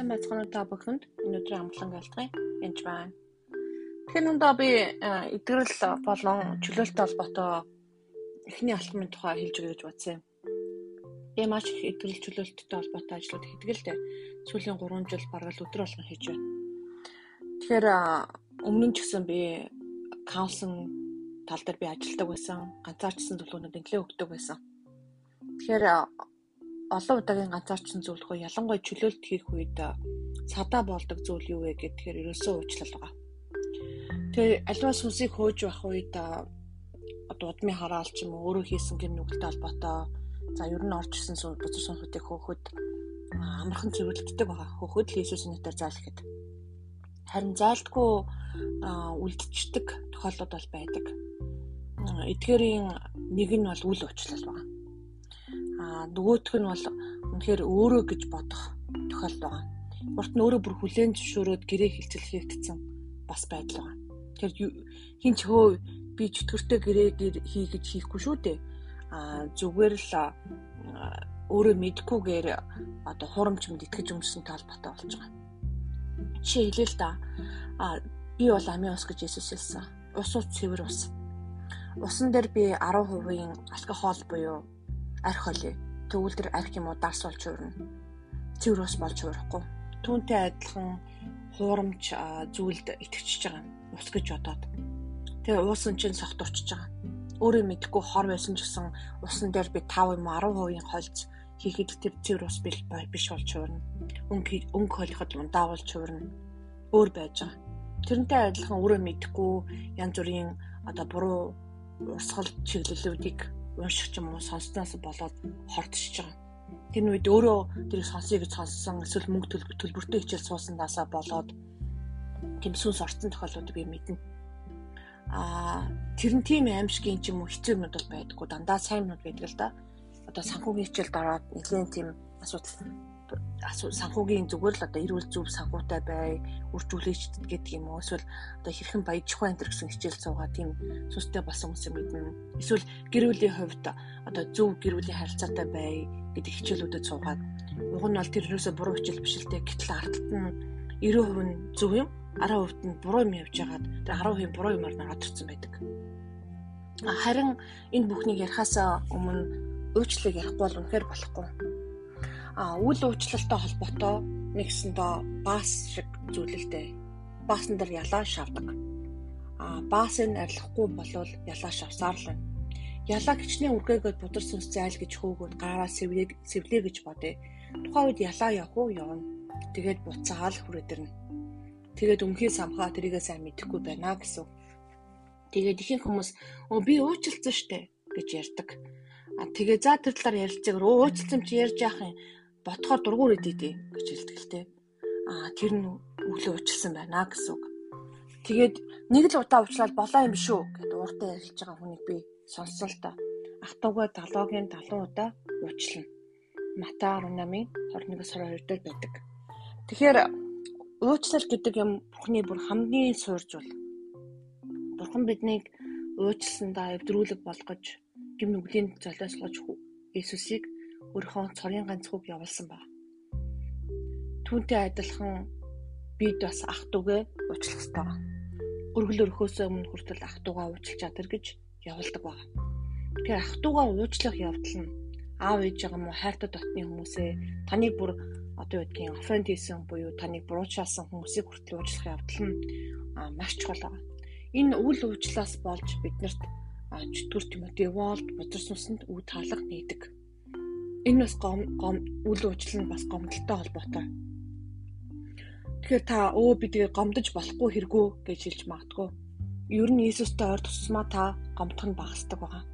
Сайн байцгаана уу та бүхэнд. Өнөөдрийн амглан галтрын энэ байна. Тэгэхээр нүндээ би эдгэрэл болон чөлөөлтөй холбоотой эхний алхмын тухай хэлж өгье гэж бодсон юм. Би маш их эдгэрэл чөлөөлтөй холбоотой ажлууд хийдэг л дээ. Сүүлийн 3 жил бараг л өдөр болгон хийж байна. Тэгэхээр өмнө нь ч гэсэн би каунслинг тал дээр би ажилладаг байсан. Ганцаарчсан зөвлөгөөнүүд нэлээд өгдөг байсан. Тэгэхээр олон удаагийн ганцаарчин зөвлөгөө ялангуяа чөлөөлт хийх үед садаа болдог зүйл юу вэ гэхээр ерөөсөө уучлал байгаа. Тэгээ альва сүнсийг хөөж байх үед одоо удмын хараал ч юм өөрөө хийсэн гэр нүгэлтэй холбоотой за ер нь орж ирсэн бузар сүнсүүдийг хөөхөд амархан цэвэрлэгддэг байгаа. Хөөхөд л Иесус нэрээр заалхад. Харин заалтгүй үлдчихдэг тохиолдол бол байдаг. Эдгээрийн нэг нь бол үл уучлал байгаа Аа нөгөөх нь бол үнэхээр өөрөө гэж бодох тохиолдол байгаа. Урт нь өөрөө бүр хүлээн зөвшөөрөөд гэрээ хилцэл хийгдсэн бас байдал байгаа. Тэр хин ч хөө би чөтгөртэй гэрээ хий гэж хийхгүй шүү дээ. Аа зүгээр л өөрөө мэдхгүйгээр одоо хурамч мэд итгэж өмсөн талбартай болж байгаа. Жишээ хэлээ л да. Аа би бол амийн ус гэж Есүс хэлсэн. Ус ус цэвэр ус. Усан дээр би 10%-ийн алкогол буюу арх тэр арх юм уу дарс болж хуурна. Цэвэр ус болж хуурахгүй. Түүнтэй адилхан хуурамч зүйлд итгэж байгаа ус гэж бодоод. Тэгээ уусан чинь согт очиж байгаа. Өөрөө мэдхгүй хор байсан ч гэсэн усан дээр би 5 юм 10% хольц хийхэд тэр цэвэр ус биш болж хуурна. Өнгө өнгө холиход ундаа болж хуурна. Өөр байж байгаа. Тэрнтэй адилхан өөрөө мэдхгүй янз бүрийн одоо буруу урсгал чиглэлүүдийг унших юм уу сонсноос болоод хортчихж байгаа. Тэр үед өөрөө тэр сонсъё гэж сонссон эсвэл мөнгө төлбөртэй хичээл суусандаасаа болоод тийм сүнс орцсон тохиолдлууд би мэднэ. Аа тэр нь тийм аимшигын ч юм уу хэцүү юмуд бол байдаггүй дандаа сайн юмуд байдаг л да. Одоо санхүүгийн хичээл дараад нэгэн тийм асуудал санхүүгийн зүгээр л одоо эрүүл зөв санхүүтай бай, үржүүлэгч гэдэг юм уу эсвэл одоо хэрхэн баяж ухаан энэ гэсэн хичээл суугаа тийм сүстэй болсон хүмүүс мэднэ. Эсвэл гэр бүлийн хувьд одоо зөв гэр бүлийн харилцаатай бай гэдэг хичээлүүдэд суугаад уг нь бол тэр юусоо буруу хичээл биш л дээ. Гэтэл ардт нь 90% нь зөв юм, 10% нь буруу юм явж байгаад тэр 10% буруу юмар нараад ирсэн байдаг. Харин энэ бүхнийг ярихаасаа өмнө уучлалыг ярихгүй бол үнэхээр болохгүй үл уучлалтай холбоотой нэгсэндээ баас шиг зүйлэлтэй. Баасан дээр ялаа шавдаг. А баасыг арилгахгүй болвол ялаа шавсаар л байна. Ялаа гिचний үргээгээд будар сүнс зайл гэж хөөгөөд гараа сэвлээ сэвлээ гэж бодъё. Тухайн үед ялаа явах уу явна. Тэгээд буцаал хүрээдэрнэ. Тэгээд өмхий самхаа тэрийгээ сайн мэдэхгүй байна гэсэн. Тэгээд ихэнх хүмүүс өө би уучлалцсан штэ гэж ярьдаг. А тэгээ за тэр талаар ярилцдаг. Уучлалцсан чи ярьж яах юм? Ботхоор дургуур идэдээ гэж хэлдэг л те. Аа тэр нь өглөө уучлсан байна гэсэн үг. Тэгээд нэг л удаа уучлаад болоо юм шүү гэд ууртаа ярилж байгаа хүнийг би сонссон л та. Ахтугаа далоогийн 70 удаа уучлана. Мата 18-ын 21-22 дээр байдаг. Тэгэхээр уучлал гэдэг юм бүхний бүр хамгийн суурж бол Бурхан биднийг уучлсандаа эвдрүүлэг болгож гим нүглийн золиослож Иесусыг өөрийнхөө цорын ганц хүүг явуулсан баг. Түүнтэй адилхан бид бас ах トゥ гээ уучлах ёстой. Өргөл өрхөөсөө өмнө хүртэл ах トゥ гаа уучлах чадвар гэж явуулдаг баг. Тэгэхээр ах トゥ гаа уучлах явдал нь аав ээж байгаа мó хайртай дотны хүмүүсээ таныг бүр одоо юу гэдгийг оффенд хийсэн буюу таныг буруучаасан хүмүүсийг хүртэл уучлах явдал нь маш чухал байна. Энэ үл уучлаас болж биднэрт чөтгөр Тимоти Волд бодор сүнсэнд үе таалга нээдэг энэ бас гом гом үл уучлал нь бас гомдолтой холбоотой. Тэгэхээр та өө би тэгээ гомдож болохгүй хэрэггүй гэж хэлж магадгүй. Ер нь Иесустэй ойр тусмаа та гомдох нь багасдаг байгаа.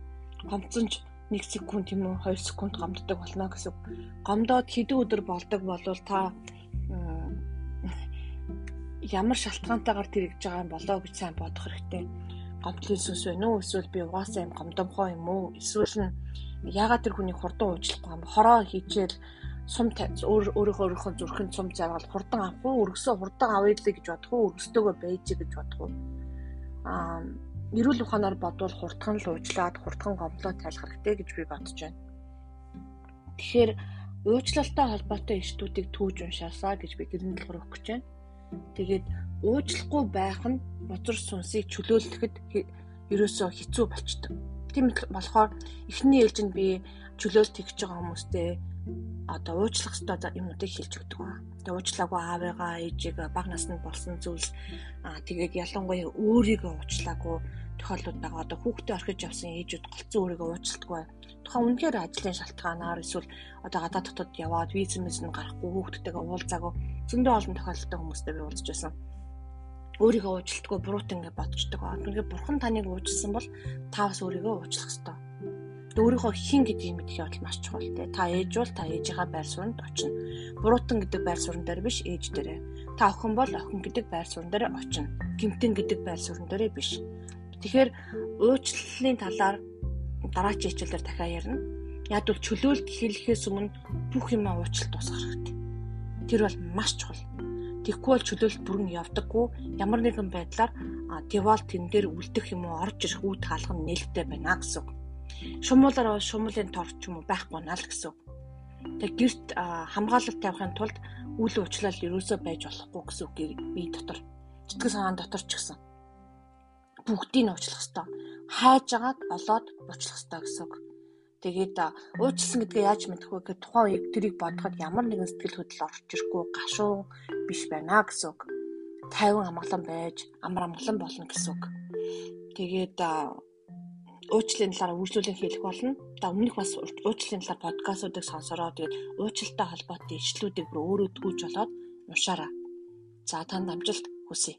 Гомдсон ч 1 секунд юм уу 2 секунд гомддог болно гэсэн. Гомдоод хэдэн өдөр болдог болвол та ямар шалтгаантайгаар тэрэгж байгаа юм болоо гэж сайн бодох хэрэгтэй. Гомдлын сүнс байна уу? Эсвэл би угаасаа юм гомдомхоо юм уу? Эсвэл нь ягаад тэр хүний хурдан уучлахгүй юм хороо хийчихэл сум өөр өөрийнхөө өөрийнхөө зүрхэнд сум зарвал хурдан авах уу өргөсөө хурдан авъя л гэж бодох уу өргөстөөгөө байж гэж бодох уу аа эрүүл ухаанаар бодвол хурдхан л уучлаад хурдхан гомдлоо тайлах хэрэгтэй гэж би бодож байна. Тэгэхээр уучлалтай холбоотой иштүүдийг түүж уншаасаа гэж би гэрэн дэлгэр өгөх гэж байна. Тэгээд уучлахгүй байх нь бузар сүнсийг чөлөөлөхөд ерөөсөө хэцүү болчдөг. Тийм болохоор эхний ээлжинд би чөлөөлт хийж байгаа хүмүүстэй одоо уучлах хэрэгтэй юмнуудыг хэлж өгдөг ба. Тэгээ уучлаагүй аавыгаа, ээжийг баг наснд болсон зүйлс аа тэгээд ялангуяа өөрийгөө уучлаагүй тохиолдлууд байгаа. Одоо хүүхдээ орхиж явсан ээжүүд голцсон өөрийгөө уучлалтгүй. Тухайн үнээр ажлын шалтгаанаар эсвэл одоо гадаад дотод яваад виз мэс нь гарахгүй хүүхдтэйгээ уулзаагүй зөндөө олон тохиолдолтой хүмүүстэй би уулзж байсан. Өөрийгөө уучлалтгүй буруутай ингэ бодчихдог. Үнэхээр бурхан таныг уучлсан бол та бас өөрийгөө уучлах ёстой өөрийнхөө хин гэдгийг мэдэх явдал маш чухал те. Та ээж бол та ээжийнхаа байр сууринд очино. Буруутан гэдэг байр суурин дээр биш ээж дээрээ. Та охин бол охин гэдэг байр суурин дээр очино. Гимтэн гэдэг байр суурин дээрээ биш. Тэгэхээр уучлалын талаар дараагийн хичээлээр дахиад ярина. Яг бол чөлөөлт хэлэхээс өмнө бүх юм уучлалт тусах хэрэгтэй. Тэр бол маш чухал. Тэгэхгүй бол чөлөөлт бүрэн явдаггүй. Ямар нэгэн байдлаар девалт тэн дээр үлдэх юм уу орж ирэх үе таалга нь нээлттэй байна гэсэн үг. Шумуулаар шумуулын тор ч юм уу байхгүй наа л гэсэн үг. Тэг гэрт хамгаалалт тавихын тулд үйл уучлал ерөөсөө байж болохгүй гэсэн үгийг би дотор сэтгэл санаан дотор ч гэсэн бүгдийг нь уучлах хэвээр хайж агаад олоод уучлах хэвээр гэсэн үг. Тэгээд уучлсан гэдгээ яаж мэдэх вэ гэхэд тухайн үеиг тэрийг бодоход ямар нэгэн сэтгэл хөдлөл орж ирэхгүй гашуу биш байна гэсэн үг. Тайван амгалан байж амар амгалан болно гэсэн үг. Тэгээд уучлалын талаар үргэлжлүүлэн хэлэх болно. За өмнөх бас уучлалын талаар подкастуудыг сонсороо тэгээд уучлалтай холбоотой ишлүүдийг бүр өөрөө тгүүлж болоод уншаарай. За танд амжилт хүсье.